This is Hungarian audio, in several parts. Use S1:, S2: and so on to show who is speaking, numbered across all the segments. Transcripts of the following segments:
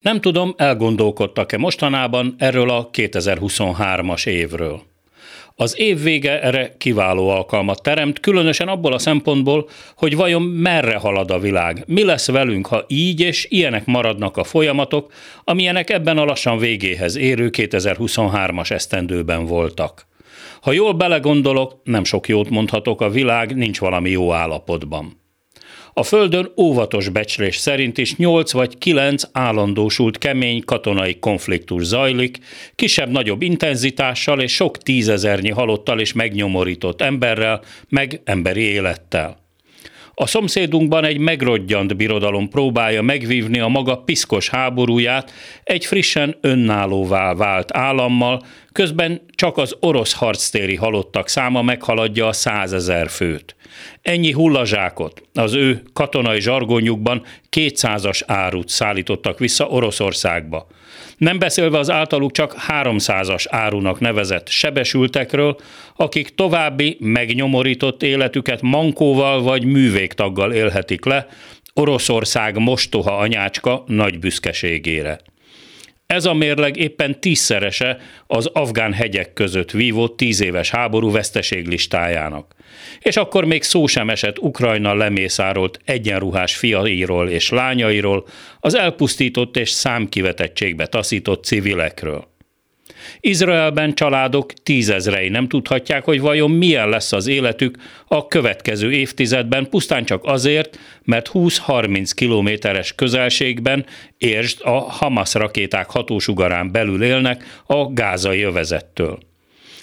S1: Nem tudom, elgondolkodtak-e mostanában erről a 2023-as évről. Az év vége erre kiváló alkalmat teremt, különösen abból a szempontból, hogy vajon merre halad a világ, mi lesz velünk, ha így és ilyenek maradnak a folyamatok, amilyenek ebben a lassan végéhez érő 2023-as esztendőben voltak. Ha jól belegondolok, nem sok jót mondhatok, a világ nincs valami jó állapotban. A Földön óvatos becslés szerint is 8 vagy 9 állandósult kemény katonai konfliktus zajlik, kisebb-nagyobb intenzitással és sok tízezernyi halottal és megnyomorított emberrel, meg emberi élettel. A szomszédunkban egy megrodjant birodalom próbálja megvívni a maga piszkos háborúját egy frissen önállóvá vált állammal, közben csak az orosz harctéri halottak száma meghaladja a százezer főt. Ennyi hullazsákot az ő katonai zsargonjukban kétszázas árut szállítottak vissza Oroszországba. Nem beszélve az általuk csak 300-as árunak nevezett sebesültekről, akik további megnyomorított életüket mankóval vagy művégtaggal élhetik le, Oroszország mostoha anyácska nagy büszkeségére. Ez a mérleg éppen tízszerese az afgán hegyek között vívott tíz éves háború veszteség listájának. És akkor még szó sem esett Ukrajna lemészárolt egyenruhás fiairól és lányairól, az elpusztított és számkivetettségbe taszított civilekről. Izraelben családok tízezrei nem tudhatják, hogy vajon milyen lesz az életük a következő évtizedben, pusztán csak azért, mert 20-30 kilométeres közelségben értsd a Hamas rakéták hatósugarán belül élnek a gázai övezettől.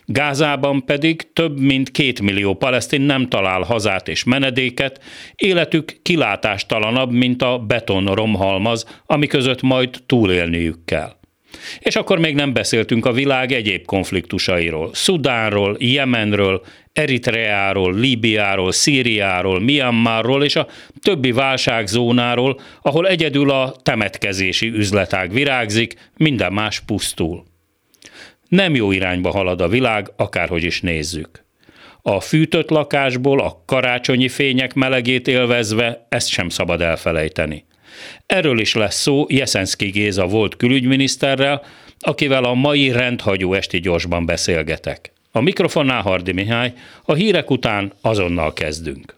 S1: Gázában pedig több mint két millió palesztin nem talál hazát és menedéket, életük kilátástalanabb, mint a beton romhalmaz, ami között majd túlélniük kell. És akkor még nem beszéltünk a világ egyéb konfliktusairól. Szudánról, Jemenről, Eritreáról, Líbiáról, Szíriáról, Myanmarról és a többi válságzónáról, ahol egyedül a temetkezési üzletág virágzik, minden más pusztul. Nem jó irányba halad a világ, akárhogy is nézzük. A fűtött lakásból a karácsonyi fények melegét élvezve ezt sem szabad elfelejteni. Erről is lesz szó Jeszenszki Géza volt külügyminiszterrel, akivel a mai rendhagyó esti gyorsban beszélgetek. A mikrofonnál Hardi Mihály, a hírek után azonnal kezdünk.